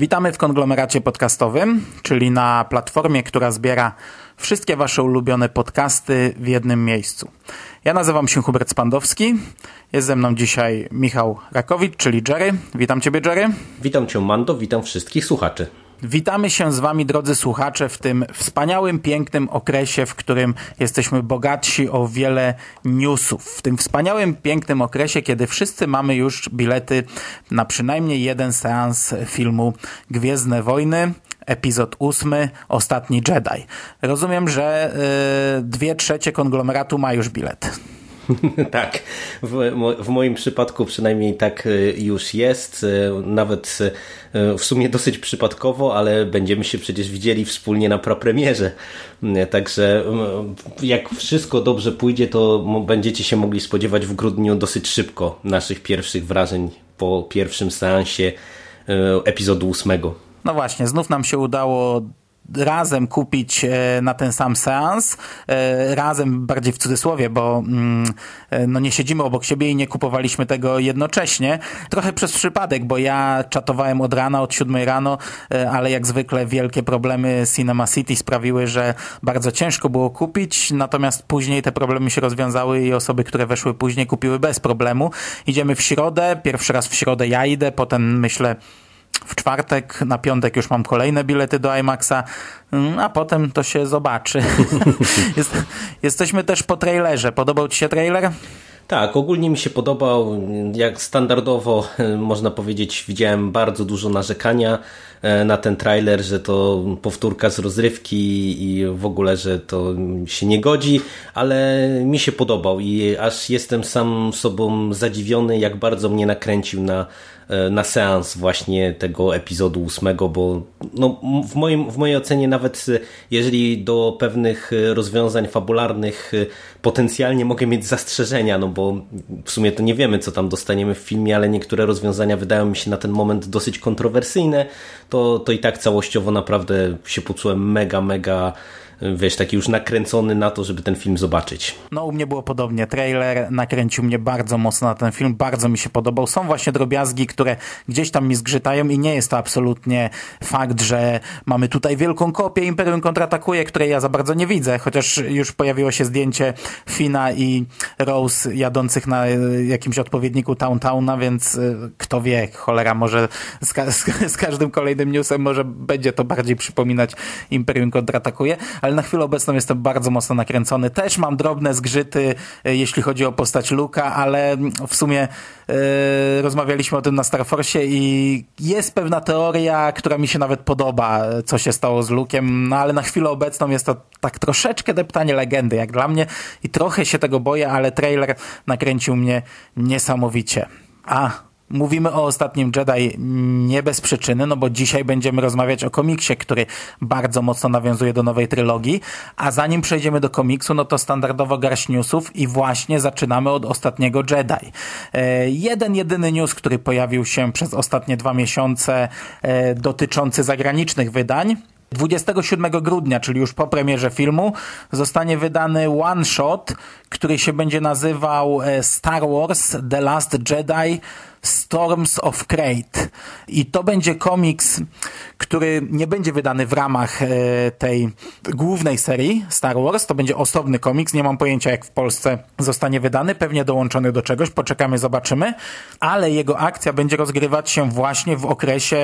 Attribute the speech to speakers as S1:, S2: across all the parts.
S1: Witamy w konglomeracie podcastowym, czyli na platformie, która zbiera wszystkie Wasze ulubione podcasty w jednym miejscu. Ja nazywam się Hubert Spandowski. Jest ze mną dzisiaj Michał Rakowicz, czyli Jerry. Witam Ciebie, Jerry.
S2: Witam Cię, Mando. Witam wszystkich słuchaczy.
S1: Witamy się z Wami, drodzy słuchacze, w tym wspaniałym, pięknym okresie, w którym jesteśmy bogatsi o wiele newsów. W tym wspaniałym, pięknym okresie, kiedy wszyscy mamy już bilety na przynajmniej jeden seans filmu Gwiezdne Wojny epizod ósmy, Ostatni Jedi. Rozumiem, że y, dwie trzecie konglomeratu ma już bilet.
S2: tak, w, w, moim przypadku przynajmniej tak y, już jest. Y, nawet y, w sumie dosyć przypadkowo, ale będziemy się przecież widzieli wspólnie na prapremierze. Także jak wszystko dobrze pójdzie, to będziecie się mogli spodziewać w grudniu dosyć szybko naszych pierwszych wrażeń po pierwszym seansie epizodu ósmego.
S1: No właśnie, znów nam się udało razem kupić e, na ten sam seans, e, razem bardziej w cudzysłowie, bo mm, e, no nie siedzimy obok siebie i nie kupowaliśmy tego jednocześnie. Trochę przez przypadek, bo ja czatowałem od rana, od siódmej rano, ale jak zwykle wielkie problemy Cinema City sprawiły, że bardzo ciężko było kupić, natomiast później te problemy się rozwiązały i osoby, które weszły później kupiły bez problemu. Idziemy w środę, pierwszy raz w środę ja idę, potem myślę w czwartek, na piątek już mam kolejne bilety do IMAXa, mm, a potem to się zobaczy. Jest, jesteśmy też po trailerze. Podobał Ci się trailer?
S2: Tak, ogólnie mi się podobał. Jak standardowo można powiedzieć, widziałem bardzo dużo narzekania e, na ten trailer, że to powtórka z rozrywki i w ogóle, że to się nie godzi, ale mi się podobał i aż jestem sam sobą zadziwiony, jak bardzo mnie nakręcił na E, na seans właśnie tego epizodu ósmego, bo no, w, moim, w mojej ocenie nawet e, jeżeli do pewnych e, rozwiązań fabularnych potencjalnie mogę mieć zastrzeżenia, no bo w sumie to nie wiemy, co tam dostaniemy w filmie, ale niektóre rozwiązania wydają mi się na ten moment dosyć kontrowersyjne, to, to i tak całościowo naprawdę się poczułem mega, mega wiesz, taki już nakręcony na to, żeby ten film zobaczyć.
S1: No u mnie było podobnie. Trailer nakręcił mnie bardzo mocno na ten film, bardzo mi się podobał. Są właśnie drobiazgi, które gdzieś tam mi zgrzytają i nie jest to absolutnie fakt, że mamy tutaj wielką kopię Imperium kontratakuje, której ja za bardzo nie widzę, chociaż już pojawiło się zdjęcie Fina i Rose jadących na jakimś odpowiedniku Towntowna, więc y, kto wie, cholera, może z, ka z, każdym kolejnym newsem może będzie to bardziej przypominać Imperium kontratakuje, ale ale na chwilę obecną jestem bardzo mocno nakręcony. Też mam drobne zgrzyty, e, jeśli chodzi o postać Luka, ale w sumie yy, rozmawialiśmy o tym na Starforce i jest pewna teoria, która mi się nawet podoba, co się stało z Lukiem, no ale na chwilę obecną jest to tak troszeczkę deptanie legendy, jak dla mnie i trochę się tego boję, ale trailer nakręcił mnie niesamowicie. A, Mówimy o ostatnim Jedi nie bez przyczyny, no bo dzisiaj będziemy rozmawiać o komiksie, który bardzo mocno nawiązuje do nowej trylogii, a zanim przejdziemy do komiksu, no to standardowo garść newsów i właśnie zaczynamy od ostatniego Jedi. E, jeden, jedyny news, który pojawił się przez ostatnie dwa miesiące e, dotyczący zagranicznych wydań, 27 grudnia, czyli już po premierze filmu, zostanie wydany one shot, który się będzie nazywał e, Star Wars The Last Jedi Storms of Crate. I to będzie komiks, który nie będzie wydany w ramach e, tej głównej serii Star Wars. To będzie osobny komiks. Nie mam pojęcia, jak w Polsce zostanie wydany. Pewnie dołączony do czegoś. Poczekamy, zobaczymy. Ale jego akcja będzie rozgrywać się właśnie w okresie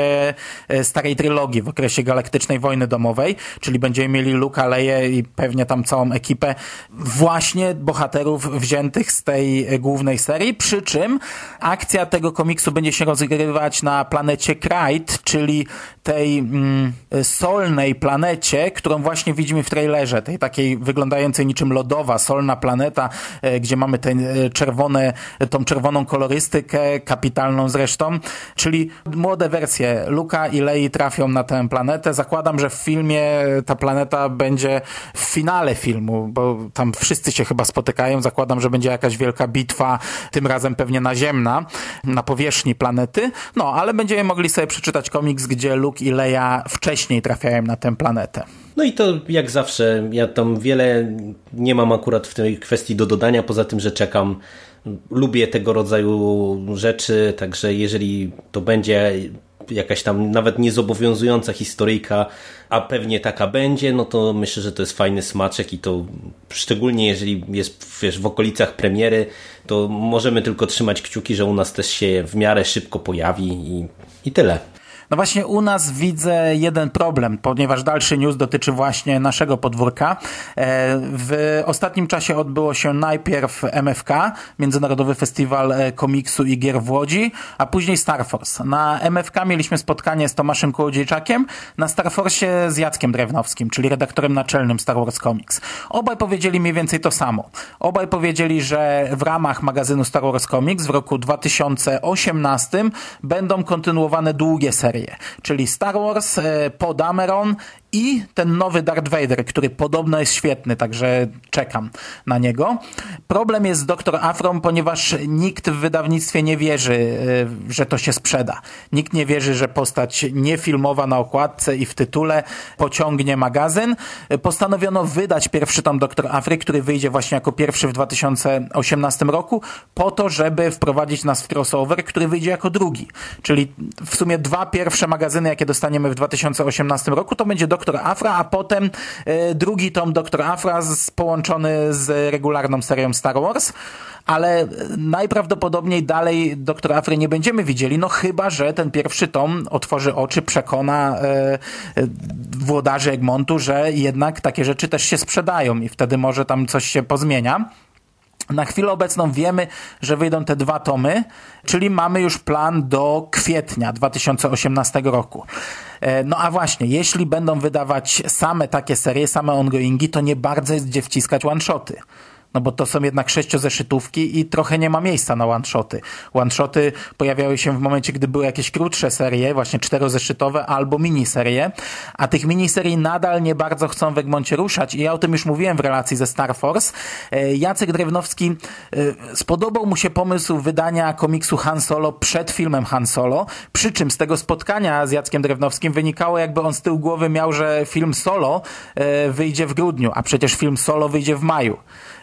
S1: e, starej trylogii, w okresie Galaktycznej Wojny Domowej. Czyli będziemy mieli Luka, Leję i pewnie tam całą ekipę właśnie bohaterów wziętych z tej głównej serii. Przy czym akcja tego tego komiksu będzie się rozgrywać na planecie Krayt, czyli tej mm, solnej planecie, którą właśnie widzimy w trailerze, tej takiej wyglądającej niczym lodowa, solna planeta, e, gdzie mamy te e, czerwone, tą czerwoną kolorystykę, kapitalną zresztą, czyli młode wersje Luka i Lei trafią na tę planetę. Zakładam, że w filmie ta planeta będzie w finale filmu, bo tam wszyscy się chyba spotykają. Zakładam, że będzie jakaś wielka bitwa, tym razem pewnie naziemna, na powierzchni planety. No, ale będziemy mogli sobie przeczytać komiks, gdzie Luke i Leia wcześniej trafiają na tę planetę.
S2: No i to jak zawsze, ja tam wiele nie mam akurat w tej kwestii do dodania, poza tym, że czekam. Lubię tego rodzaju rzeczy, także jeżeli to będzie jakaś tam nawet niezobowiązująca historyjka, a pewnie taka będzie, no to myślę, że to jest fajny smaczek i to szczególnie jeżeli jest wiesz, w okolicach premiery, to możemy tylko trzymać kciuki, że u nas też się w miarę szybko pojawi i, i tyle.
S1: No właśnie u nas widzę jeden problem, ponieważ dalszy news dotyczy właśnie naszego podwórka. E, w ostatnim czasie odbyło się najpierw MFK, Międzynarodowy Festiwal e, Komiksu i Gier w Łodzi, a później Star Force. Na MFK mieliśmy spotkanie z Tomaszem Kołodziejczakiem, na Star Force z Jackiem Drewnowskim, czyli redaktorem naczelnym Star Wars Comics. Obaj powiedzieli mniej więcej to samo. Obaj powiedzieli, że w ramach magazynu Star Wars Comics w roku 2018 będą kontynuowane długie serie serię, czyli Star Wars, e, Podameron i ten nowy Darth Vader, który podobno jest świetny, także czekam na niego. Problem jest z Dr. Afrom, ponieważ nikt w wydawnictwie nie wierzy, e, że to się sprzeda. Nikt nie wierzy, że postać niefilmowa na okładce i w tytule pociągnie magazyn. Postanowiono wydać pierwszy tom Dr. Afry, który wyjdzie właśnie jako pierwszy w 2018 roku, po to, żeby wprowadzić nas w crossover, który wyjdzie jako drugi. Czyli w sumie dwa pierwsze magazyny, jakie dostaniemy w 2018 roku, to będzie Doktor Afra, a potem e, drugi tom Doktor Afra z, połączony z regularną serią Star Wars ale najprawdopodobniej dalej Doktor Afry nie będziemy widzieli, no chyba, że ten pierwszy tom otworzy oczy, przekona e, e, włodarzy Egmontu, że jednak takie rzeczy też się sprzedają i wtedy może tam coś się pozmienia. Na chwilę obecną wiemy, że wyjdą te dwa tomy, czyli mamy już plan do kwietnia 2018 roku. E, no a właśnie, jeśli będą wydawać same takie serie, same ongoingi, to nie bardzo jest gdzie wciskać one-shoty no bo to są jednak sześciozeszytówki i trochę nie ma miejsca na one-shoty. One-shoty pojawiały się w momencie, gdy były jakieś krótsze serie, właśnie czterozeszytowe albo miniserie, a tych miniserii nadal nie bardzo chcą w Egmoncie ruszać i ja o tym już mówiłem w relacji ze Star Force. E, Jacek Drewnowski e, spodobał mu się pomysł wydania komiksu Han Solo przed filmem Han Solo, przy czym z tego spotkania z Jackiem Drewnowskim wynikało jakby on z tyłu głowy miał, że film Solo e, wyjdzie w grudniu, a przecież film Solo wyjdzie w maju.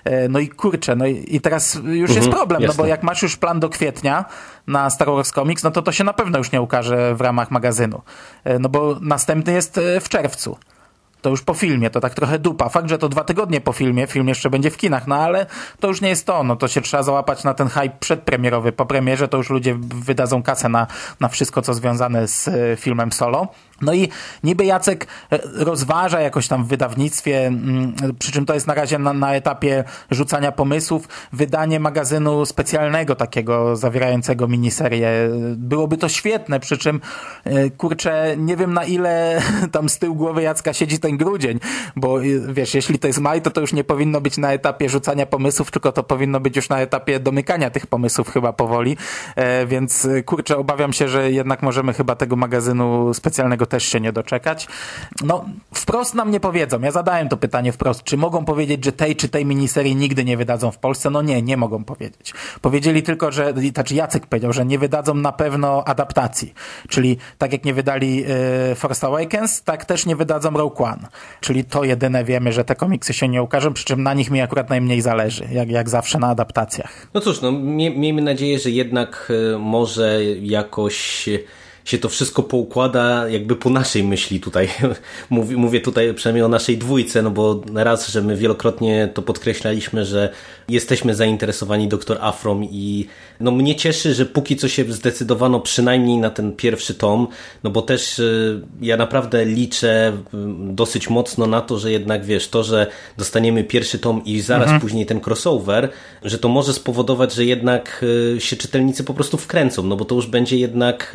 S1: E, no i kurczę, no i, teraz już mhm, jest problem, jasne. no bo jak masz już plan do kwietnia na Star Wars Comics, no to to się na pewno już nie ukaże w ramach magazynu. E, no bo następny jest e, w czerwcu to już po filmie, to tak trochę dupa. Fakt, że to dwa tygodnie po filmie, film jeszcze będzie w kinach, no ale to już nie jest to, no to się trzeba załapać na ten hype przedpremierowy. Po premierze to już ludzie wydadzą kasę na, na wszystko, co związane z filmem solo. No i niby Jacek rozważa jakoś tam w wydawnictwie, mm, przy czym to jest na razie na, na, etapie rzucania pomysłów, wydanie magazynu specjalnego takiego zawierającego miniserię. Byłoby to świetne, przy czym e, kurczę, nie wiem na ile tam z tyłu głowy Jacka siedzi ten grudzień, bo e, wiesz, jeśli to jest maj, to to już nie powinno być na etapie rzucania pomysłów, tylko to powinno być już na etapie domykania tych pomysłów chyba powoli, więc kurczę, obawiam się, że jednak możemy chyba tego magazynu specjalnego też się nie doczekać. No, wprost nam nie powiedzą. Ja zadałem to pytanie wprost. Czy mogą powiedzieć, że tej czy tej miniserii nigdy nie wydadzą w Polsce? No nie, nie mogą powiedzieć. Powiedzieli tylko, że, znaczy Jacek powiedział, że nie wydadzą na pewno adaptacji. Czyli tak jak nie wydali y, Force Awakens, tak też nie wydadzą Rogue One. Czyli to jedyne wiemy, że te komiksy się nie ukażą, przy czym na nich mi akurat najmniej zależy, jak, jak zawsze na adaptacjach.
S2: No cóż, no miejmy nadzieję, że jednak y, może jakoś się to wszystko poukłada jakby po naszej myśli tutaj. Mówię, mówię tutaj przynajmniej o naszej dwójce, no bo raz, że my wielokrotnie to podkreślaliśmy, że jesteśmy zainteresowani doktor Afrom i no mnie cieszy, że póki co się zdecydowano przynajmniej na ten pierwszy tom, no bo też y, ja naprawdę liczę y, dosyć mocno na to, że jednak wiesz, to, że dostaniemy pierwszy tom i zaraz mhm. później ten crossover, że to może spowodować, że jednak y, się czytelnicy po prostu wkręcą, no bo to już będzie jednak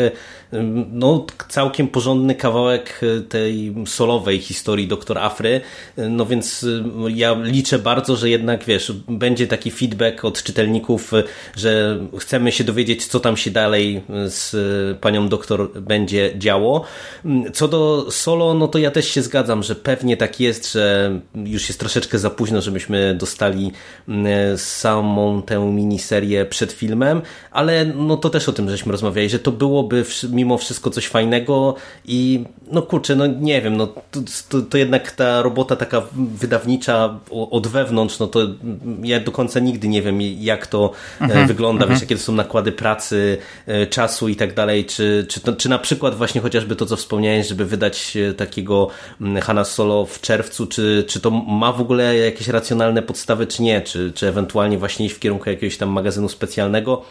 S2: no, całkiem porządny kawałek tej solowej historii doktor Afry, no więc ja liczę bardzo, że jednak wiesz, będzie taki feedback od czytelników, że chcemy się dowiedzieć, co tam się dalej z panią doktor będzie działo. Co do solo, no to ja też się zgadzam, że pewnie tak jest, że już jest troszeczkę za późno, żebyśmy dostali mm, samą tę miniserię przed filmem, ale no to też o tym żeśmy rozmawiali, że to byłoby mimo wszystko coś fajnego i no kurczę, no nie wiem, no to, to, to jednak ta robota taka wydawnicza od wewnątrz, no to ja do końca nigdy nie wiem, jak to e, mhm, wygląda, wiesz, mhm. jakie to są nakłady pracy, e, czasu i tak dalej, czy, czy, to, czy na przykład właśnie chociażby to, co wspomniałeś, żeby wydać e, takiego mm, Hanna Solo w czerwcu, czy, czy to ma w ogóle jakieś racjonalne podstawy, czy nie, czy, czy ewentualnie właśnie iść w kierunku jakiegoś tam magazynu specjalnego.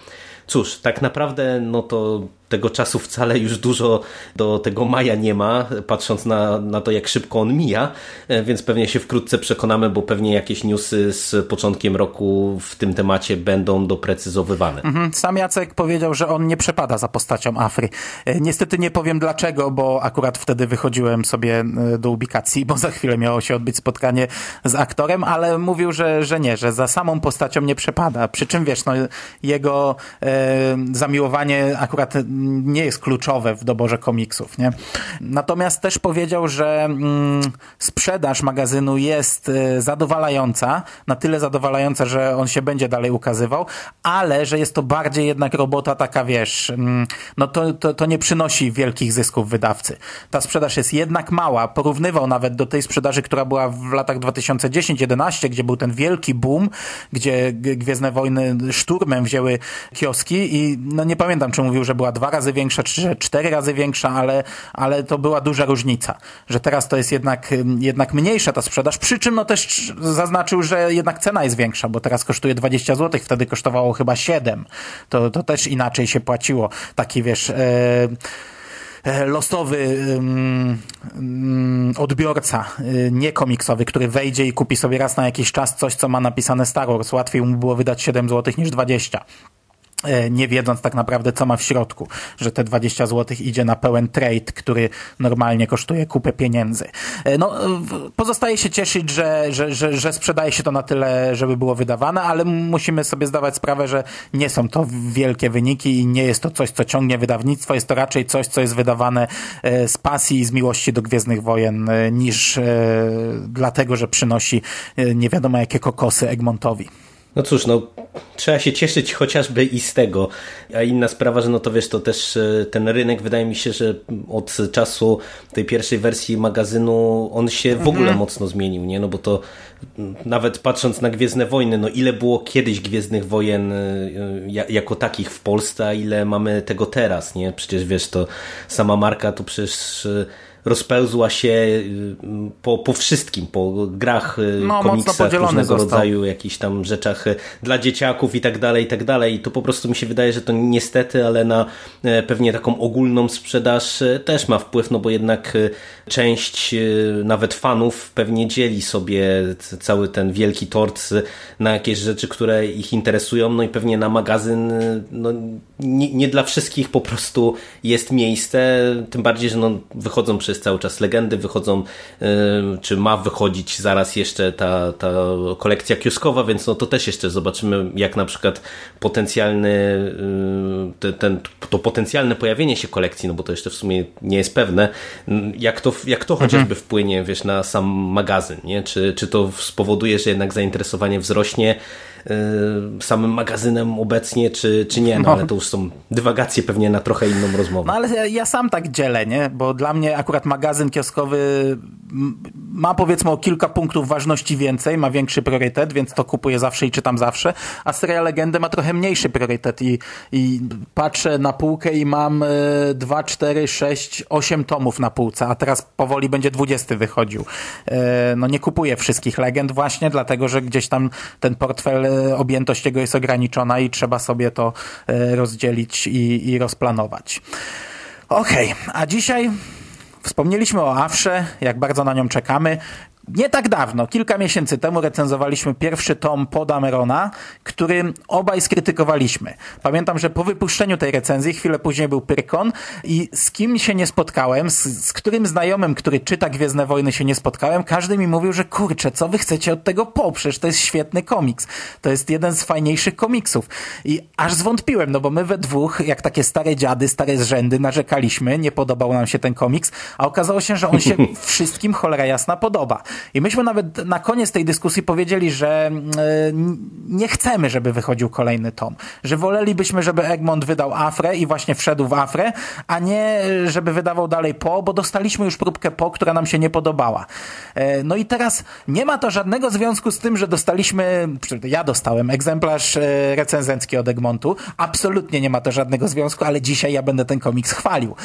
S2: Cóż, tak naprawdę no to tego czasu wcale już dużo do tego maja nie ma, patrząc na, na to, jak szybko on mija, e, więc pewnie się wkrótce przekonamy, bo pewnie jakieś newsy z początkiem roku w tym temacie będą doprecyzowywane.
S1: Mhm. Sam Jacek powiedział, że on nie przepada za postacią Afry. E, niestety nie powiem dlaczego, bo akurat wtedy wychodziłem sobie e, do ubikacji, bo za chwilę miało się odbyć spotkanie z aktorem, ale mówił, że, że nie, że za samą postacią nie przepada. Przy czym wiesz, no, jego e, zamiłowanie akurat nie jest kluczowe w doborze komiksów. Nie? Natomiast też powiedział, że mm, sprzedaż magazynu jest y, zadowalająca, na tyle zadowalająca, że on się będzie dalej ukazywał, ale że jest to bardziej jednak robota taka, wiesz, mm, no to, to, to nie przynosi wielkich zysków wydawcy. Ta sprzedaż jest jednak mała. Porównywał nawet do tej sprzedaży, która była w latach 2010-11, gdzie był ten wielki boom, gdzie Gwiezdne Wojny szturmem wzięły kioski i no nie pamiętam, czy mówił, że była dwa razy większa, czy cztery razy większa, ale, ale to była duża różnica, że teraz to jest jednak, jednak mniejsza ta sprzedaż, przy czym no też zaznaczył, że jednak cena jest większa, bo teraz kosztuje 20 zł, wtedy kosztowało chyba 7. To, to też inaczej się płaciło. Taki wiesz... E, losowy um, odbiorca, y, nie komiksowy, który wejdzie i kupi sobie raz na jakiś czas coś, co ma napisane Star Wars. Łatwiej mu było wydać 7 zł niż 20. E, nie wiedząc tak naprawdę, co ma w środku, że te 20 zł idzie na pełen trade, który normalnie kosztuje kupę pieniędzy. E, no, pozostaje się cieszyć, że, że, że, że sprzedaje się to na tyle, żeby było wydawane, ale musimy sobie zdawać sprawę, że nie są to wielkie wyniki i nie jest to coś, co ciągnie wydawnictwo, jest to raczej coś, co jest wydawane e, z pasji i z miłości do Gwiezdnych Wojen, niż dlatego, że przynosi nie wiadomo jakie kokosy Egmontowi.
S2: No cóż, no trzeba się cieszyć chociażby i z tego. A inna sprawa, że no to wiesz, to też e, ten rynek wydaje mi się, że od czasu tej pierwszej wersji magazynu on się w ogóle mhm. mocno zmienił, nie? No bo to nawet patrząc na Gwiezdne Wojny, no ile było kiedyś Gwiezdnych Wojen e, jako takich w Polsce, a ile mamy tego teraz, nie? Przecież wiesz, to sama marka to przecież e, rozpełzła się y, po, po wszystkim, po grach, y, no, komiksach, różnego został. rodzaju jakichś tam rzeczach y, dla dzieciaków i tak dalej, i tak dalej. I to po prostu mi się wydaje, że to niestety, ale na e, pewnie taką ogólną sprzedaż e, też ma wpływ, no bo jednak e, część nawet fanów pewnie dzieli sobie cały ten wielki tort na jakieś rzeczy, które ich interesują, no i pewnie na magazyn no, nie, nie dla wszystkich po prostu jest miejsce, tym bardziej, że no, wychodzą przez jest cały czas legendy, wychodzą, y, czy ma wychodzić zaraz jeszcze ta, ta kolekcja kioskowa, więc no to też jeszcze zobaczymy, jak na przykład potencjalny, y, ten, to potencjalne pojawienie się kolekcji, no bo to jeszcze w sumie nie jest pewne, jak to, jak to chociażby mhm. wpłynie, wiesz, na sam magazyn, nie? Czy, czy to spowoduje, że jednak zainteresowanie wzrośnie, samym magazynem obecnie, czy, czy nie, no, no, ale to już są dywagacje pewnie na trochę inną rozmowę.
S1: No ale ja, ja sam tak dzielę, nie? Bo dla mnie akurat magazyn kioskowy ma powiedzmy o kilka punktów ważności więcej, ma większy priorytet, więc to kupuję zawsze i czytam zawsze, a seria Legendy ma trochę mniejszy priorytet i, i patrzę na półkę i mam 2, 4, 6, 8 tomów na półce, a teraz powoli będzie 20 wychodził. E, no nie kupuję wszystkich Legend właśnie, dlatego, że gdzieś tam ten portfel, objętość jego jest ograniczona i trzeba sobie to e, rozdzielić i, i rozplanować. Okej, okay, a dzisiaj Wspomnieliśmy o Afrze, jak bardzo na nią czekamy. Nie tak dawno, kilka miesięcy temu recenzowaliśmy pierwszy tom Podamerona, który obaj skrytykowaliśmy. Pamiętam, że po wypuszczeniu tej recenzji, chwilę później był Pyrkon i z kim się nie spotkałem, z, z którym znajomym, który czyta Gwiezdne Wojny się nie spotkałem, każdy mi mówił, że kurczę, co wy chcecie od tego poprzeć? To jest świetny komiks. To jest jeden z fajniejszych komiksów. I aż zwątpiłem, no bo my we dwóch, jak takie stare dziady, stare zrzędy, narzekaliśmy, nie podobał nam się ten komiks, a okazało się, że on się wszystkim cholera jasna podoba. I myśmy nawet na koniec tej dyskusji powiedzieli, że mm, e, nie chcemy, żeby wychodził kolejny tom. Że wolelibyśmy, żeby Egmont wydał Afrę i właśnie wszedł w Afrę, a nie żeby wydawał dalej Po, bo dostaliśmy już próbkę Po, która nam się nie podobała. E, no i teraz nie ma to żadnego związku z tym, że dostaliśmy, ja dostałem egzemplarz e, recenzencki od Egmontu. Absolutnie nie ma to żadnego związku, ale dzisiaj ja będę ten komiks chwalił.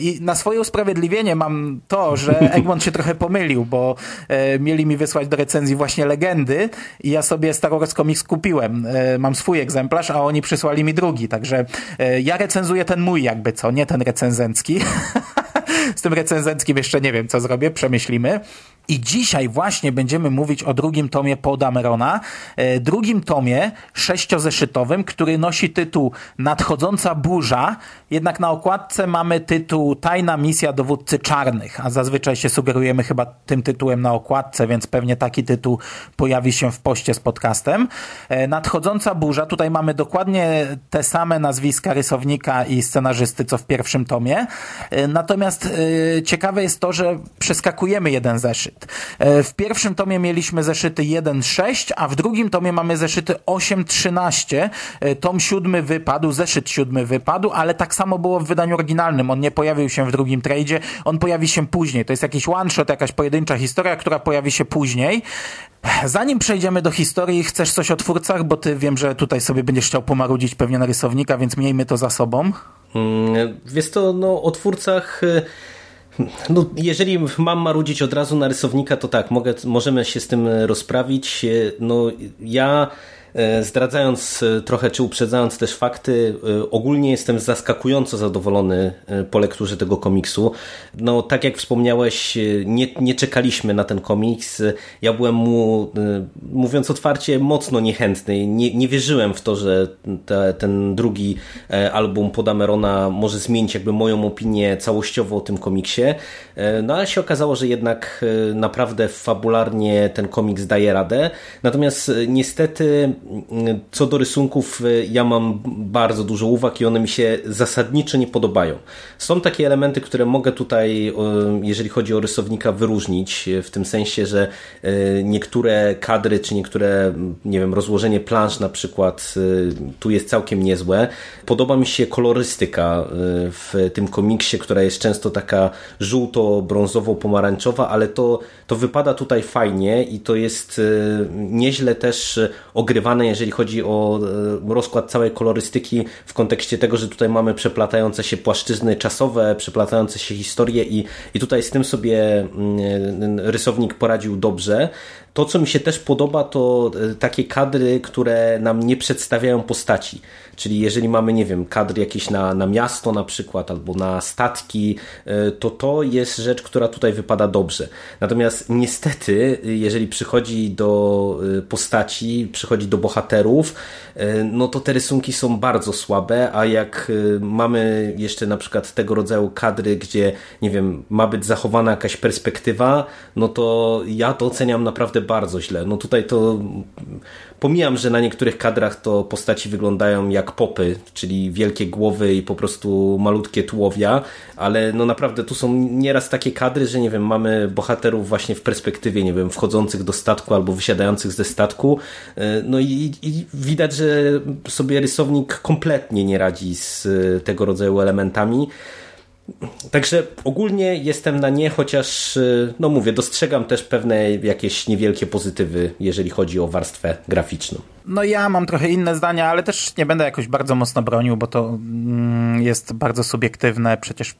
S1: I na swoje usprawiedliwienie mam to, że Egmont się trochę pomylił, bo mieli mi wysłać do recenzji właśnie legendy i ja sobie Star Wars Comics kupiłem. E, mam swój egzemplarz, a oni przysłali mi drugi, także e, ja recenzuję ten mój jakby co, nie ten recenzencki. Z tym recenzenckim jeszcze nie wiem, co zrobię, przemyślimy. I dzisiaj właśnie będziemy mówić o drugim tomie Podamerona, e, drugim tomie sześciozeszytowym, który nosi tytuł Nadchodząca burza, jednak na okładce mamy tytuł Tajna misja dowódcy czarnych, a zazwyczaj się sugerujemy chyba tym tytułem na okładce, więc pewnie taki tytuł pojawi się w poście z podcastem. E, Nadchodząca burza, tutaj mamy dokładnie te same nazwiska rysownika i scenarzysty, co w pierwszym tomie. E, natomiast ciekawe jest to, że przeskakujemy jeden zeszyt. E, w pierwszym tomie mieliśmy zeszyty 1.6, a w drugim tomie mamy zeszyty 8.13. E, tom siódmy wypadł, zeszyt siódmy wypadł, ale tak samo było w wydaniu oryginalnym. On nie pojawił się w drugim tradzie, on pojawi się później. To jest jakiś one-shot, jakaś pojedyncza historia, która pojawi się później. Zanim przejdziemy do historii, chcesz coś o twórcach, bo ty wiem, że tutaj sobie będziesz chciał pomarudzić pewnie na rysownika, więc miejmy to za sobą.
S2: Mm, wiesz to, no o twórcach... No, jeżeli mam marudzić od razu na rysownika, to tak, mogę, możemy się z tym rozprawić. No, ja E, zdradzając e, trochę, czy uprzedzając też fakty, e, ogólnie jestem zaskakująco zadowolony po lekturze tego komiksu. No, tak jak wspomniałeś, nie, nie czekaliśmy na ten komiks. Ja byłem mu, mówiąc otwarcie, mocno niechętny. Nie, nie wierzyłem w to, że te, ten drugi album Podamerona może zmienić jakby moją opinię całościowo o tym komiksie. No, ale się okazało, że jednak naprawdę fabularnie ten komiks daje radę. Natomiast niestety co do rysunków, y, ja mam bardzo dużo uwag i one mi się zasadniczo nie podobają. Są takie elementy, które mogę tutaj, y, jeżeli chodzi o rysownika, wyróżnić, y, w tym sensie, że niektóre kadry, czy niektóre, nie wiem, rozłożenie plansz na przykład, tu jest całkiem niezłe. Podoba mi się kolorystyka w tym komiksie, która jest często taka żółto-brązowo-pomarańczowa, ale to, to wypada tutaj fajnie i to jest nieźle też ogrywane jeżeli chodzi o e, rozkład całej kolorystyki w kontekście tego, że tutaj mamy przeplatające się płaszczyzny czasowe, przeplatające się historie i, i tutaj z tym sobie mm, rysownik poradził dobrze. To, co mi się też podoba, to e, takie kadry, które nam nie przedstawiają postaci. Czyli jeżeli mamy, nie wiem, kadry jakieś na, na miasto na przykład, albo na statki, e, to to jest rzecz, która tutaj wypada dobrze. Natomiast niestety, jeżeli przychodzi do e, postaci, przychodzi do bohaterów, no to te rysunki są bardzo słabe, a jak mamy jeszcze na przykład tego rodzaju kadry, gdzie, nie wiem, ma być zachowana jakaś perspektywa, no to ja to oceniam naprawdę bardzo źle. No tutaj to pomijam, że na niektórych kadrach to postaci wyglądają jak popy, czyli wielkie głowy i po prostu malutkie tułowia, ale no naprawdę tu są nieraz takie kadry, że nie wiem, mamy bohaterów właśnie w perspektywie, nie wiem, wchodzących do statku albo wysiadających ze statku. E, no i, i widać, że sobie rysownik kompletnie nie radzi z tego rodzaju elementami. Także ogólnie jestem na nie, chociaż, y, no mówię, dostrzegam też pewne jakieś niewielkie pozytywy, jeżeli chodzi o warstwę graficzną.
S1: No ja mam trochę inne zdania, ale też nie będę jakoś bardzo mocno bronił, bo to mm, jest bardzo subiektywne, przecież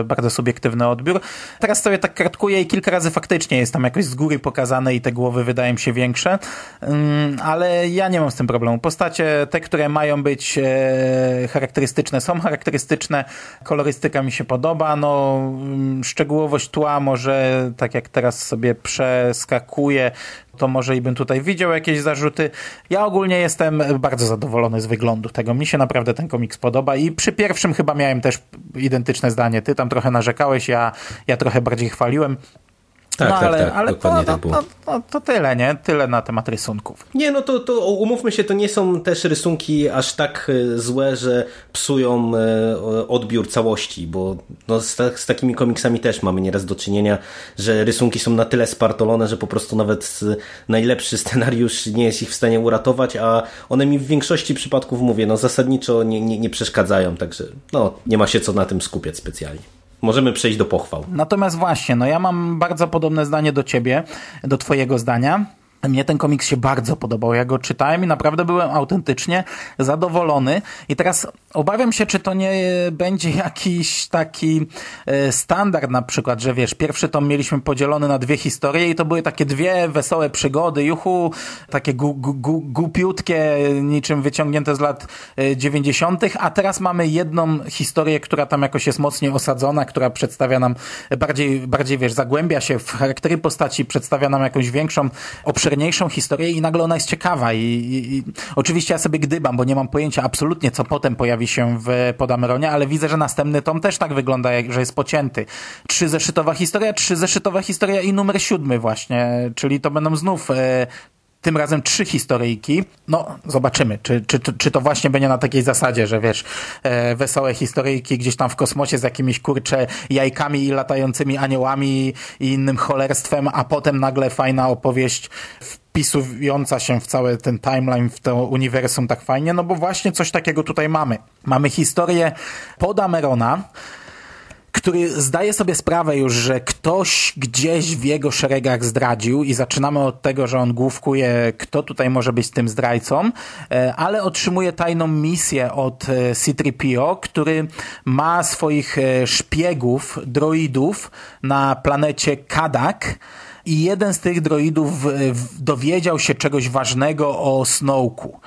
S1: e, bardzo subiektywny odbiór. Teraz sobie tak kartkuję i kilka razy faktycznie jest tam jakoś z góry pokazane i te głowy wydają się większe, mm, ale ja nie mam z tym problemu. Postacie, te, które mają być e, charakterystyczne, są charakterystyczne, kolorystyka mi się podoba, no mm, szczegółowość tła może, tak jak teraz sobie przeskakuję, to może i bym tutaj widział jakieś zarzuty. Ja ogólnie jestem bardzo zadowolony z wyglądu tego. Mi się naprawdę ten komiks podoba i przy pierwszym chyba miałem też identyczne zdanie. Ty tam trochę narzekałeś, ja, ja trochę bardziej chwaliłem.
S2: Tak, no, tak, ale, tak, ale dokładnie
S1: to,
S2: tak było.
S1: To, to, to, tyle, nie? Tyle na temat rysunków.
S2: Nie, no to, to umówmy się, to nie są też rysunki aż tak e, złe, że psują e, odbiór całości, bo no, z, z takimi komiksami też mamy nieraz do czynienia, że rysunki są na tyle spartolone, że po prostu nawet najlepszy scenariusz nie jest ich w stanie uratować, a one mi w większości przypadków, mówię, no zasadniczo nie, nie, nie przeszkadzają, także no, nie ma się co na tym skupiać specjalnie możemy przejść do pochwał.
S1: Natomiast właśnie, no ja mam bardzo podobne zdanie do ciebie, do twojego zdania. Mnie ten komiks się bardzo podobał. Ja go czytałem i naprawdę byłem autentycznie zadowolony. I teraz obawiam się, czy to nie będzie jakiś taki e, standard na przykład, że wiesz, pierwszy tom mieliśmy podzielony na dwie historie i to były takie dwie wesołe przygody, juchu, takie gu, gu, gu, głupiutkie, niczym wyciągnięte z lat e, dziewięćdziesiątych, a teraz mamy jedną historię, która tam jakoś jest mocniej osadzona, która przedstawia nam bardziej, bardziej wiesz, zagłębia się w charaktery postaci, przedstawia nam jakąś większą obszerność obszerniejszą historię i nagle ona jest ciekawa i, i, i, oczywiście ja sobie gdybam, bo nie mam pojęcia absolutnie, co potem pojawi się w Podameronie, ale widzę, że następny tom też tak wygląda, jak, że jest pocięty. Trzy zeszytowa historia, trzy zeszytowa historia i numer siódmy właśnie, czyli to będą znów e, tym razem trzy historyjki. No, zobaczymy, czy, czy, czy to właśnie będzie na takiej zasadzie, że wiesz, e, wesołe historyjki gdzieś tam w kosmosie z jakimiś kurcze jajkami i latającymi aniołami i innym cholerstwem, a potem nagle fajna opowieść wpisująca się w cały ten timeline, w to uniwersum tak fajnie, no bo właśnie coś takiego tutaj mamy. Mamy historię Podamerona, który zdaje sobie sprawę już, że ktoś gdzieś w jego szeregach zdradził i zaczynamy od tego, że on główkuje, kto tutaj może być tym zdrajcą, e, ale otrzymuje tajną misję od e, C-3PO, który ma swoich e, szpiegów, droidów na planecie Kadak, i jeden z tych droidów dowiedział się czegoś ważnego o Snowku.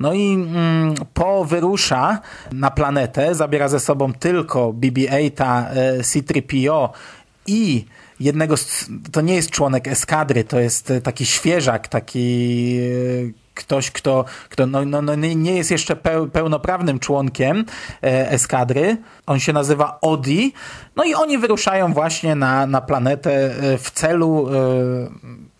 S1: No i mm, Po wyrusza na planetę, zabiera ze sobą tylko BB-8, e, C-3PO i jednego, z, to nie jest członek eskadry, to jest taki świeżak, taki e, ktoś, kto, kto no, no, no nie jest jeszcze pełnoprawnym członkiem e, eskadry. On się nazywa Odi. No i oni wyruszają właśnie na, na planetę w celu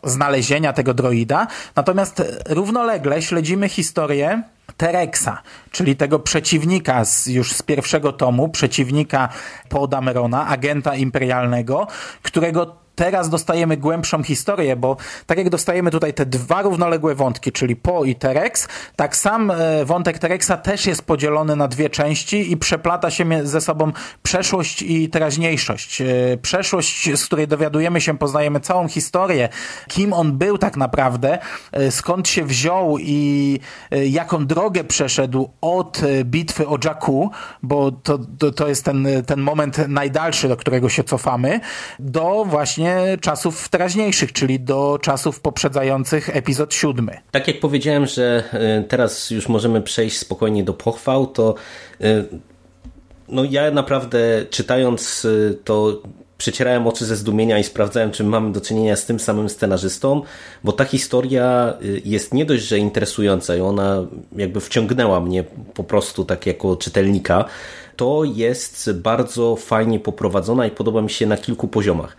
S1: znalezienia tego droida. Natomiast równolegle śledzimy historię Terexa, czyli tego przeciwnika z, już z pierwszego tomu, przeciwnika Paul Damerona, agenta imperialnego, którego teraz dostajemy głębszą historię, bo tak jak dostajemy tutaj te dwa równoległe wątki, czyli Po i Terex, tak sam e, wątek Terexa też jest podzielony na dwie części i przeplata się ze sobą przeszłość i teraźniejszość. E, przeszłość, z której dowiadujemy się, poznajemy całą historię, kim on był tak naprawdę, e, skąd się wziął i jaką drogę przeszedł od bitwy o Jakku, bo to, to, to jest ten, ten moment najdalszy, do którego się cofamy, do właśnie właśnie czasów teraźniejszych, czyli do czasów poprzedzających epizod siódmy.
S2: Tak jak powiedziałem, że e, teraz już możemy przejść spokojnie do pochwał, to e, no ja naprawdę czytając e, to przecierałem oczy ze zdumienia i sprawdzałem, czy mamy do czynienia z tym samym scenarzystą, bo ta historia jest nie dość, że interesująca i ona jakby wciągnęła mnie po prostu tak jako czytelnika, to jest bardzo fajnie poprowadzona i podoba mi się na kilku poziomach.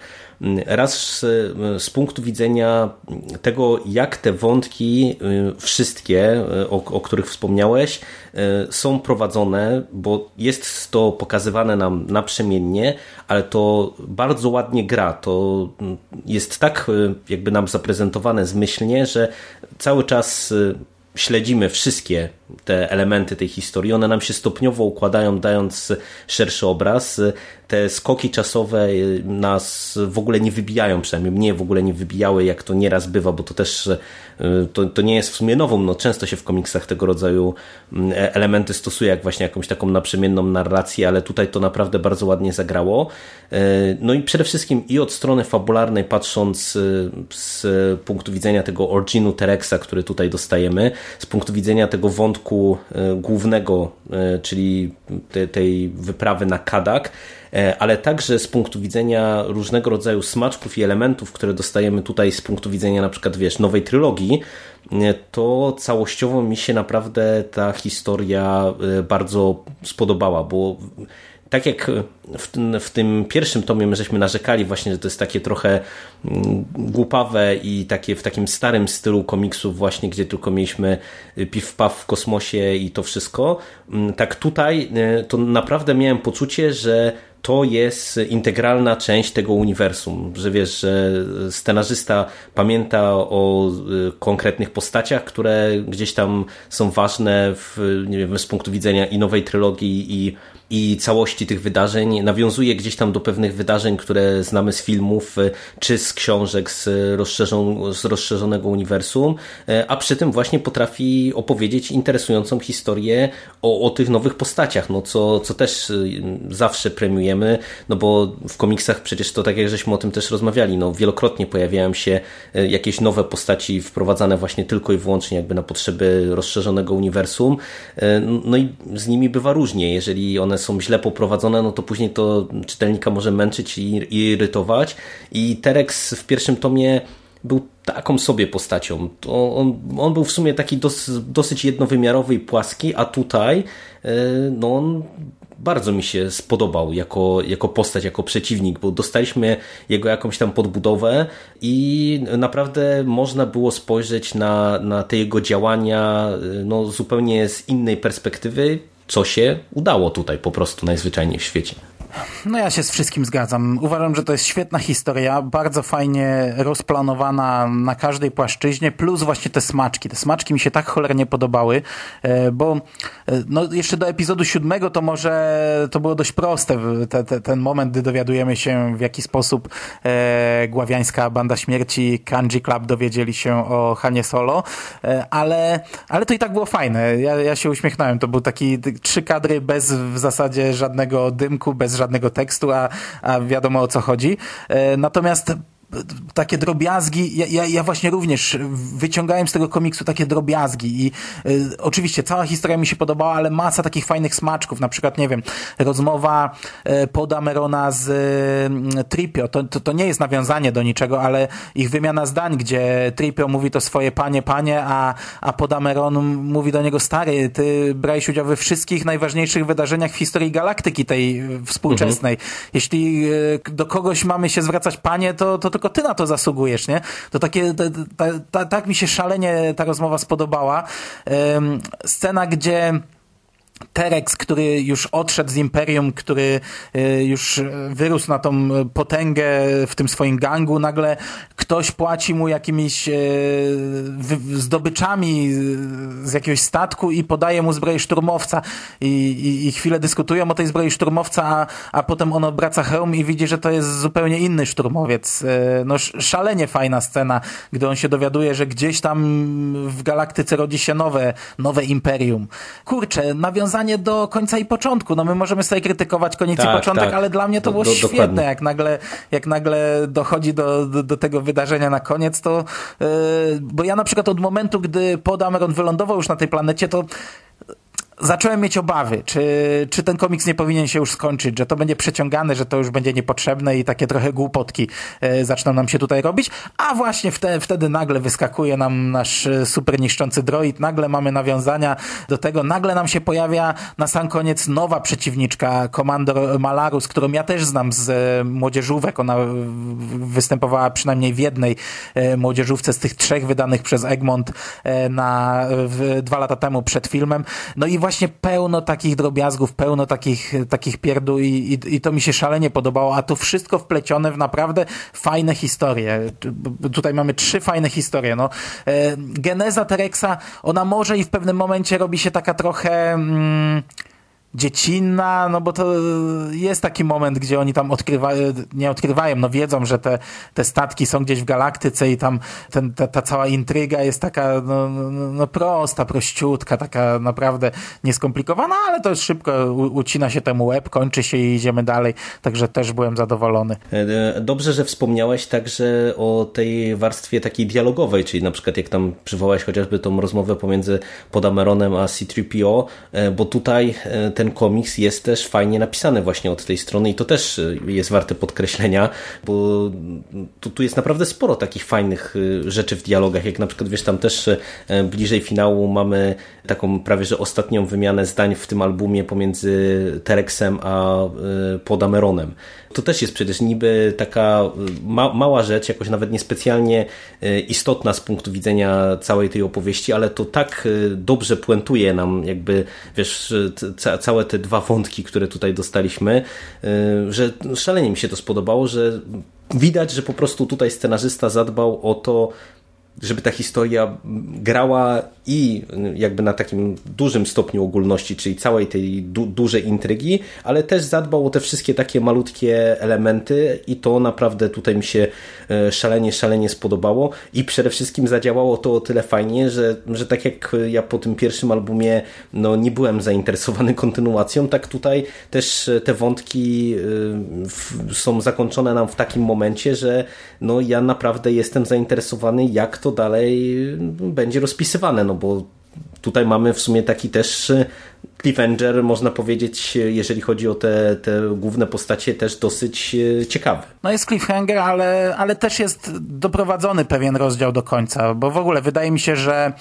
S2: Raz z, z punktu widzenia tego, jak te wątki, y, wszystkie, y, o, o których wspomniałeś, y, są prowadzone, bo jest to pokazywane nam naprzemiennie, ale to bardzo ładnie gra. To jest tak jakby nam zaprezentowane zmyślnie, że cały czas śledzimy wszystkie te elementy tej historii. One nam się stopniowo układają, dając szerszy obraz. Te skoki czasowe nas w ogóle nie wybijają, przynajmniej mnie w ogóle nie wybijały, jak to nieraz bywa, bo to też to, to nie jest w sumie nową, no często się w komiksach tego rodzaju mm, e, elementy stosuje, jak właśnie jakąś taką naprzemienną narrację, ale tutaj to naprawdę bardzo ładnie zagrało. E, no i przede wszystkim i od strony fabularnej, patrząc e, z punktu widzenia tego originu Terexa, który tutaj dostajemy, z punktu widzenia tego wątku głównego, czyli tej wyprawy na Kadak, ale także z punktu widzenia różnego rodzaju smaczków i elementów, które dostajemy tutaj z punktu widzenia na przykład, wiesz, nowej trylogii, to całościowo mi się naprawdę ta historia bardzo spodobała, bo tak jak w tym, w tym, pierwszym tomie my żeśmy narzekali właśnie, że to jest takie trochę mm, głupawe i takie w takim starym stylu komiksów właśnie, gdzie tylko mieliśmy piw-paw w kosmosie i to wszystko, mm, tak tutaj y, to naprawdę miałem poczucie, że to jest integralna część tego uniwersum, że wiesz, że scenarzysta pamięta o konkretnych postaciach, które gdzieś tam są ważne w, nie wiem, z punktu widzenia i nowej trylogii i i całości tych wydarzeń. Nawiązuje gdzieś tam do pewnych wydarzeń, które znamy z filmów, y, czy z książek z, z rozszerzonego uniwersum, y, a przy tym właśnie potrafi opowiedzieć interesującą historię o, o tych nowych postaciach, no co, co też y, zawsze premiujemy, no bo w komiksach przecież to tak jak żeśmy o tym też rozmawiali, no wielokrotnie pojawiają się jakieś nowe postaci wprowadzane właśnie tylko i wyłącznie jakby na potrzeby rozszerzonego uniwersum, no i z nimi bywa różnie, jeżeli one są źle poprowadzone, no to później to czytelnika może męczyć i, irytować. I Terex w pierwszym tomie był taką sobie postacią. On, on był w sumie taki dos, dosyć jednowymiarowy i płaski, a tutaj e, no on bardzo mi się spodobał jako, jako postać, jako przeciwnik, bo dostaliśmy jego jakąś tam podbudowę i naprawdę można było spojrzeć na, na te jego działania e, no, zupełnie z innej perspektywy, co się udało tutaj po prostu najzwyczajniej w świecie.
S1: No ja się z wszystkim zgadzam. Uważam, że to jest świetna historia, bardzo fajnie rozplanowana na każdej płaszczyźnie, plus właśnie te smaczki. Te smaczki mi się tak cholernie podobały, e, bo e, no jeszcze do epizodu siódmego to może to było dość proste, te, te, ten moment, gdy dowiadujemy się w jaki sposób e, Gławiańska Banda Śmierci Kanji Club dowiedzieli się o Hanie Solo, e, ale, ale to i tak było fajne. Ja, ja się uśmiechnąłem. To był taki trzy kadry bez w zasadzie żadnego dymku, bez żadnego tekstu, a, a wiadomo o co chodzi. E, natomiast takie drobiazgi, ja, ja, ja, właśnie również wyciągałem z tego komiksu takie drobiazgi i y, oczywiście cała historia mi się podobała, ale masa takich fajnych smaczków, na przykład, nie wiem, rozmowa y, Podamerona z y, Tripio, to, to, to, nie jest nawiązanie do niczego, ale ich wymiana zdań, gdzie Tripio mówi to swoje panie, panie, a, a Podameron mówi do niego, stary, ty brałeś udział we wszystkich najważniejszych wydarzeniach w historii galaktyki tej współczesnej. Mhm. Jeśli y, do kogoś mamy się zwracać panie, to, to tylko ty na to zasługujesz, nie? To takie, tak mi się szalenie ta rozmowa spodobała. Scena, gdzie Terex, który już odszedł z Imperium, który y, już wyrósł na tą potęgę w tym swoim gangu, nagle ktoś płaci mu jakimiś y, zdobyczami z jakiegoś statku i podaje mu zbroję szturmowca i, i, i chwilę dyskutują o tej zbroi szturmowca, a, a potem on obraca hełm i widzi, że to jest zupełnie inny szturmowiec. No szalenie fajna scena, gdy on się dowiaduje, że gdzieś tam w galaktyce rodzi się nowe, nowe Imperium. Kurczę, nawiązanie nawiązanie do końca i początku. No my możemy sobie krytykować koniec tak, i początek, tak. ale dla mnie to do, było do, świetne. Dokładnie. Jak nagle, jak nagle dochodzi do, do, do tego wydarzenia na koniec, to yy, bo ja na przykład od momentu, gdy Pod Ameron wylądował już na tej planecie, to zacząłem mieć obawy, czy, czy ten komiks nie powinien się już skończyć, że to będzie przeciągane, że to już będzie niepotrzebne i takie trochę głupotki e, zaczną nam się tutaj robić, a właśnie wtedy, wtedy nagle wyskakuje nam nasz e, super niszczący droid, nagle mamy nawiązania do tego, nagle nam się pojawia na sam koniec nowa przeciwniczka, komandor Malarus, którą ja też znam z e, młodzieżówek, ona występowała przynajmniej w jednej e, młodzieżówce z tych trzech wydanych przez Egmont e, na, w, dwa lata temu przed filmem, no i właśnie pełno takich drobiazgów, pełno takich, takich pierdół i, i, i to mi się szalenie podobało, a to wszystko wplecione w naprawdę fajne historie. Tutaj mamy trzy fajne historie. No, e, geneza Terexa, ona może i w pewnym momencie robi się taka trochę... Mm, dziecinna, no bo to jest taki moment, gdzie oni tam odkrywają, nie odkrywają, no wiedzą, że te, te statki są gdzieś w galaktyce i tam ten, ta, ta cała intryga jest taka no, no, no prosta, prościutka, taka naprawdę nieskomplikowana, ale to szybko ucina się temu łeb, kończy się i idziemy dalej, także też byłem zadowolony.
S2: E, dobrze, że wspomniałeś także o tej warstwie takiej dialogowej, czyli na przykład jak tam przywołałeś chociażby tą rozmowę pomiędzy Podameronem a C-3PO, e, bo tutaj e, ten komiks jest też fajnie napisany właśnie od tej strony i to też y, jest warte podkreślenia, bo tu, tu jest naprawdę sporo takich fajnych y, rzeczy w dialogach, jak na przykład wiesz, tam też y, bliżej finału mamy taką prawie, że ostatnią wymianę zdań w tym albumie pomiędzy Terexem a Podameronem. To też jest przecież niby taka ma mała rzecz, jakoś nawet niespecjalnie istotna z punktu widzenia całej tej opowieści, ale to tak dobrze puentuje nam jakby, wiesz, całe te dwa wątki, które tutaj dostaliśmy, y, że szalenie mi się to spodobało, że widać, że po prostu tutaj scenarzysta zadbał o to, żeby ta historia grała i jakby na takim dużym stopniu ogólności, czyli całej tej du dużej intrygi, ale też zadbał o te wszystkie takie malutkie elementy i to naprawdę tutaj mi się e, szalenie, szalenie spodobało. I przede wszystkim zadziałało to o tyle fajnie, że, że tak jak ja po tym pierwszym albumie no, nie byłem zainteresowany kontynuacją, tak tutaj też te wątki e, są zakończone nam w takim momencie, że no, ja naprawdę jestem zainteresowany jak to to dalej będzie rozpisywane, no bo tutaj mamy w sumie taki też cliffhanger, można powiedzieć, jeżeli chodzi o te, te główne postacie, też dosyć e, ciekawy.
S1: No jest cliffhanger, ale, ale też jest doprowadzony pewien rozdział do końca, bo w ogóle wydaje mi się, że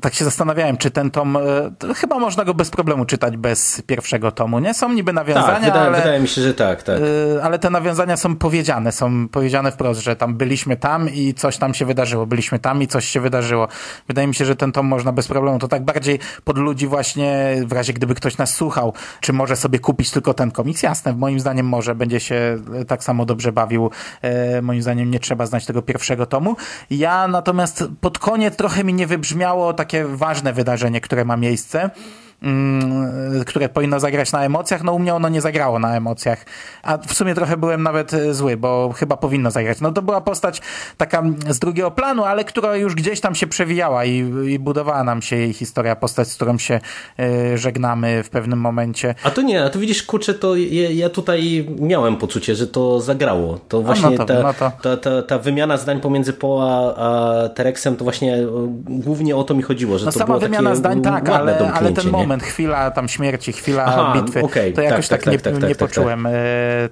S1: tak się zastanawiałem, czy ten tom, e, chyba można go bez problemu czytać bez pierwszego tomu, nie? Są niby nawiązania, tak,
S2: wydaje,
S1: ale,
S2: wydaje mi się, że tak, tak.
S1: E, ale te nawiązania są powiedziane, są powiedziane wprost, że tam byliśmy tam i coś tam się wydarzyło, byliśmy tam i coś się wydarzyło. Wydaje mi się, że ten tom można bez problemu, to tak bardziej pod ludzi właśnie, w razie gdyby ktoś nas słuchał, czy może sobie kupić tylko ten komiks? Jasne, moim zdaniem może, będzie się tak samo dobrze bawił. E, moim zdaniem nie trzeba znać tego pierwszego tomu. Ja natomiast pod koniec trochę mi nie wybrzmiało takie ważne wydarzenie, które ma miejsce. Mm, które powinno zagrać na emocjach, no u mnie ono nie zagrało na emocjach. A w sumie trochę byłem nawet e, zły, bo chyba powinno zagrać. No to była postać taka z drugiego planu, ale która już gdzieś tam się przewijała i, i budowała nam się jej historia, postać, z którą się y, żegnamy w pewnym momencie.
S2: A to nie, a to widzisz, kurczę, to ja, ja tutaj miałem poczucie, że to zagrało. To właśnie no to, ta, no to... Ta, ta, ta, wymiana zdań pomiędzy Poa a Terexem, to właśnie głównie o to mi chodziło, że
S1: no
S2: to
S1: sama
S2: było
S1: wymiana zdań, tak, ale, ale ten
S2: nie?
S1: Moment, chwila tam śmierci, chwila Aha, bitwy, okay. to jakoś tak, tak, tak, tak nie, tak, nie tak, poczułem e,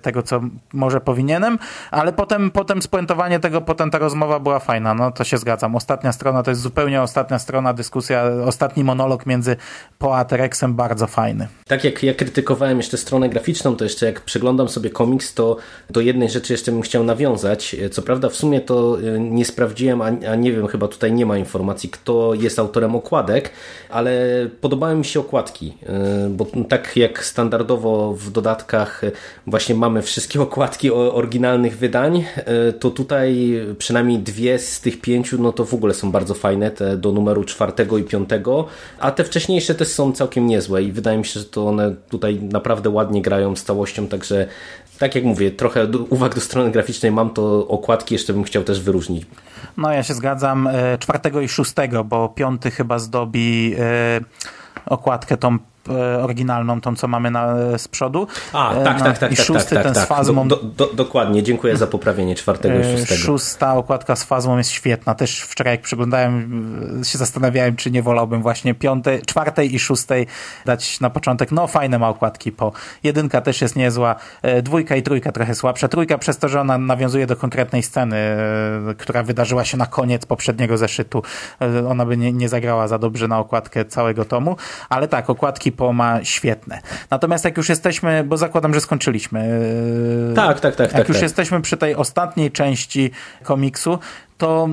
S1: tego, co może powinienem, ale potem, potem spuentowanie tego, potem ta rozmowa była fajna, no to się zgadzam. Ostatnia strona to jest zupełnie ostatnia strona, dyskusja, ostatni monolog między Po a Terexem bardzo fajny.
S2: Tak jak ja krytykowałem jeszcze stronę graficzną, to jeszcze jak przeglądam sobie komiks, to do jednej rzeczy jeszcze bym chciał nawiązać. Co prawda w sumie to e, nie sprawdziłem, a, a nie wiem, chyba tutaj nie ma informacji, kto jest autorem okładek, ale podobały mi się okładki, e, bo tak jak standardowo w dodatkach właśnie mamy wszystkie okładki oryginalnych wydań, e, to tutaj przynajmniej dwie z tych pięciu, no to w ogóle są bardzo fajne, te do numeru czwartego i piątego, a te wcześniejsze też są całkiem niezłe i wydaje mi się, że to one tutaj naprawdę ładnie grają z całością, także tak jak mówię, trochę uwag do strony graficznej mam, to okładki jeszcze bym chciał też wyróżnić.
S1: No ja się zgadzam, e, czwartego i szóstego, bo piąty chyba zdobi okładkę tą oryginalną, tą co mamy na, z przodu.
S2: A, tak, tak, tak, tak.
S1: I szósty
S2: tak,
S1: ten
S2: tak,
S1: z fazmą.
S2: Do, do, dokładnie, dziękuję za poprawienie czwartego i e, szóstego.
S1: Szósta okładka z fazmą jest świetna. Też wczoraj jak przeglądałem, się zastanawiałem, czy nie wolałbym właśnie piątej, czwartej i szóstej dać na początek. No fajne ma okładki po. Jedynka też jest niezła. E, dwójka i trójka trochę słabsza. Trójka przez to, że ona nawiązuje do konkretnej sceny, która wydarzyła się na koniec poprzedniego zeszytu. Ona by nie, nie zagrała za dobrze na okładkę całego tomu. Ale tak, okładki ma świetne. Natomiast jak już jesteśmy, bo zakładam, że skończyliśmy.
S2: Tak, tak, tak.
S1: Jak
S2: tak,
S1: już
S2: tak.
S1: jesteśmy przy tej ostatniej części komiksu, to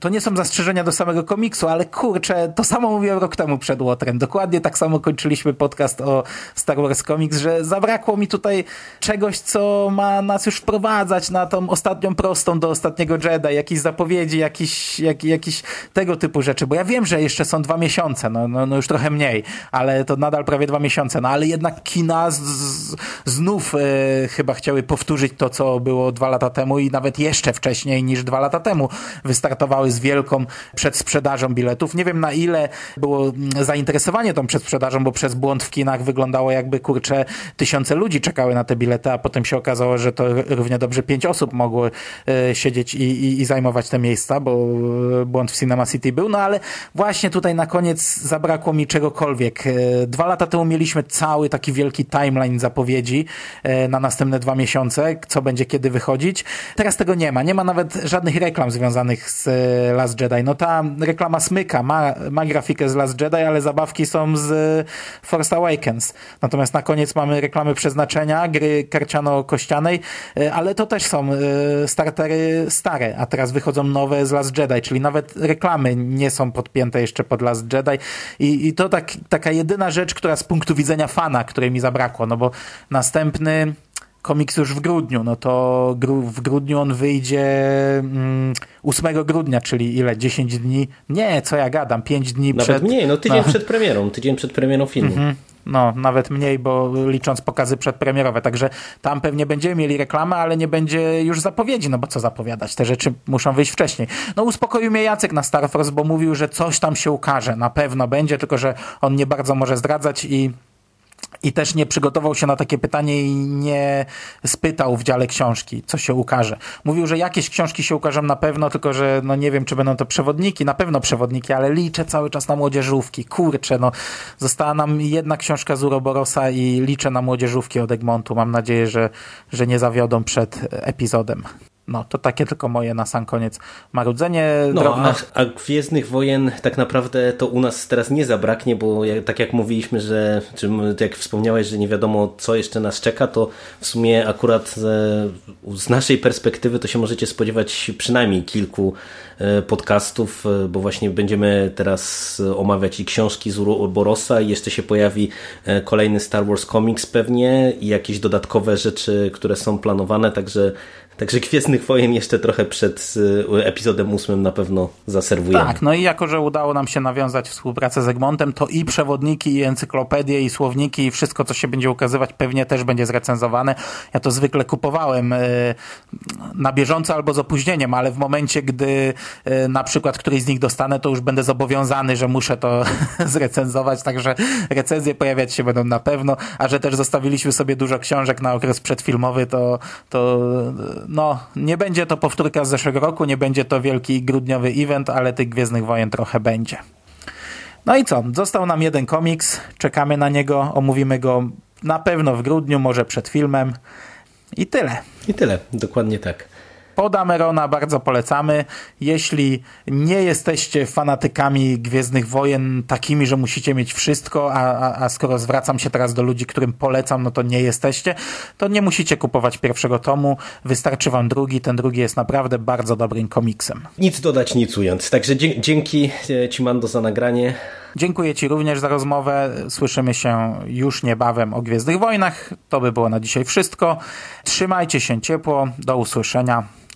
S1: to nie są zastrzeżenia do samego komiksu, ale kurczę, to samo mówiłem rok temu przed Łotrem. Dokładnie tak samo kończyliśmy podcast o Star Wars Comics, że zabrakło mi tutaj czegoś, co ma nas już wprowadzać na tą ostatnią prostą do ostatniego Jedi, jakieś zapowiedzi, jakiś, jak, jakiś tego typu rzeczy, bo ja wiem, że jeszcze są dwa miesiące, no, no, no już trochę mniej, ale to nadal prawie dwa miesiące, no ale jednak kina z, z, znów e, chyba chciały powtórzyć to, co było dwa lata temu i nawet jeszcze wcześniej niż dwa lata temu. Wystartowały z wielką przedsprzedażą biletów. Nie wiem na ile było mm, zainteresowanie tą przedsprzedażą, bo przez błąd w kinach wyglądało jakby kurczę tysiące ludzi czekały na te bilety, a potem się okazało, że to równie dobrze pięć osób mogło e, siedzieć i, i, i zajmować te miejsca, bo e, błąd w Cinema City był, no ale właśnie tutaj na koniec zabrakło mi czegokolwiek. E, dwa lata temu mieliśmy cały taki wielki timeline zapowiedzi na następne dwa miesiące, co będzie kiedy wychodzić. Teraz tego nie ma. Nie ma nawet żadnych reklam związanych z Last Jedi. No ta reklama smyka, ma, ma grafikę z Last Jedi, ale zabawki są z Force Awakens. Natomiast na koniec mamy reklamy przeznaczenia, gry karciano-kościanej, ale to też są startery stare, a teraz wychodzą nowe z Last Jedi, czyli nawet reklamy nie są podpięte jeszcze pod Last Jedi i, i to tak, taka jedyna rzecz, która z punktu widzenia fana, której mi zabrakło, no bo następny komiks już w grudniu, no to gru, w grudniu on wyjdzie mm, 8 grudnia, czyli ile? 10 dni? Nie, co ja gadam, 5 dni
S2: Nawet
S1: przed...
S2: Nawet mniej, no tydzień no. przed premierą, tydzień przed premierą filmu. Mhm.
S1: No, nawet mniej, bo licząc pokazy przedpremierowe. Także tam pewnie będziemy mieli reklamę, ale nie będzie już zapowiedzi, no bo co zapowiadać? Te rzeczy muszą wyjść wcześniej. No uspokoił mnie Jacek na Star Wars, bo mówił, że coś tam się ukaże. Na pewno będzie, tylko że on nie bardzo może zdradzać i i też nie przygotował się na takie pytanie i nie spytał w dziale książki, co się ukaże. Mówił, że jakieś książki się ukażą na pewno, tylko że no nie wiem, czy będą to przewodniki, na pewno przewodniki, ale liczę cały czas na młodzieżówki. Kurczę, no została nam jedna książka z Uroborosa i liczę na młodzieżówki od Egmontu. Mam nadzieję, że, że nie zawiodą przed epizodem. No, to takie tylko moje na sam koniec marudzenie
S2: no, drobne. A, a Gwiezdnych Wojen tak naprawdę to u nas teraz nie zabraknie, bo jak, tak jak mówiliśmy, że czy jak wspomniałeś, że nie wiadomo co jeszcze nas czeka, to w sumie akurat z, z naszej perspektywy to się możecie spodziewać przynajmniej kilku e, podcastów, e, bo właśnie będziemy teraz omawiać i książki z Borosa i jeszcze się pojawi e, kolejny Star Wars Comics pewnie i jakieś dodatkowe rzeczy, które są planowane, także Także Gwiezdnych Wojen jeszcze trochę przed y, epizodem ósmym na pewno zaserwujemy.
S1: Tak, no i jako, że udało nam się nawiązać współpracę z Egmontem, to i przewodniki, i encyklopedie, i słowniki, i wszystko, co się będzie ukazywać, pewnie też będzie zrecenzowane. Ja to zwykle kupowałem y, na bieżąco albo z opóźnieniem, ale w momencie, gdy y, na przykład któryś z nich dostanę, to już będę zobowiązany, że muszę to zrecenzować, także recenzje pojawiać się będą na pewno, a że też zostawiliśmy sobie dużo książek na okres przedfilmowy, to, to no, nie będzie to powtórka z zeszłego roku, nie będzie to wielki grudniowy event, ale tych Gwiezdnych Wojen trochę będzie. No i co? Został nam jeden komiks, czekamy na niego, omówimy go na pewno w grudniu, może przed filmem i tyle.
S2: I tyle, dokładnie tak.
S1: Pod Amerona bardzo polecamy. Jeśli nie jesteście fanatykami Gwiezdnych Wojen takimi, że musicie mieć wszystko, a, a, a skoro zwracam się teraz do ludzi, którym polecam, no to nie jesteście, to nie musicie kupować pierwszego tomu. Wystarczy wam drugi. Ten drugi jest naprawdę bardzo dobrym komiksem.
S2: Nic dodać, nic ująć. Także dzięki e, Ci, Mando, za nagranie.
S1: Dziękuję Ci również za rozmowę. Słyszymy się już niebawem o Gwiezdnych Wojnach. To by było na dzisiaj wszystko. Trzymajcie się ciepło. Do usłyszenia.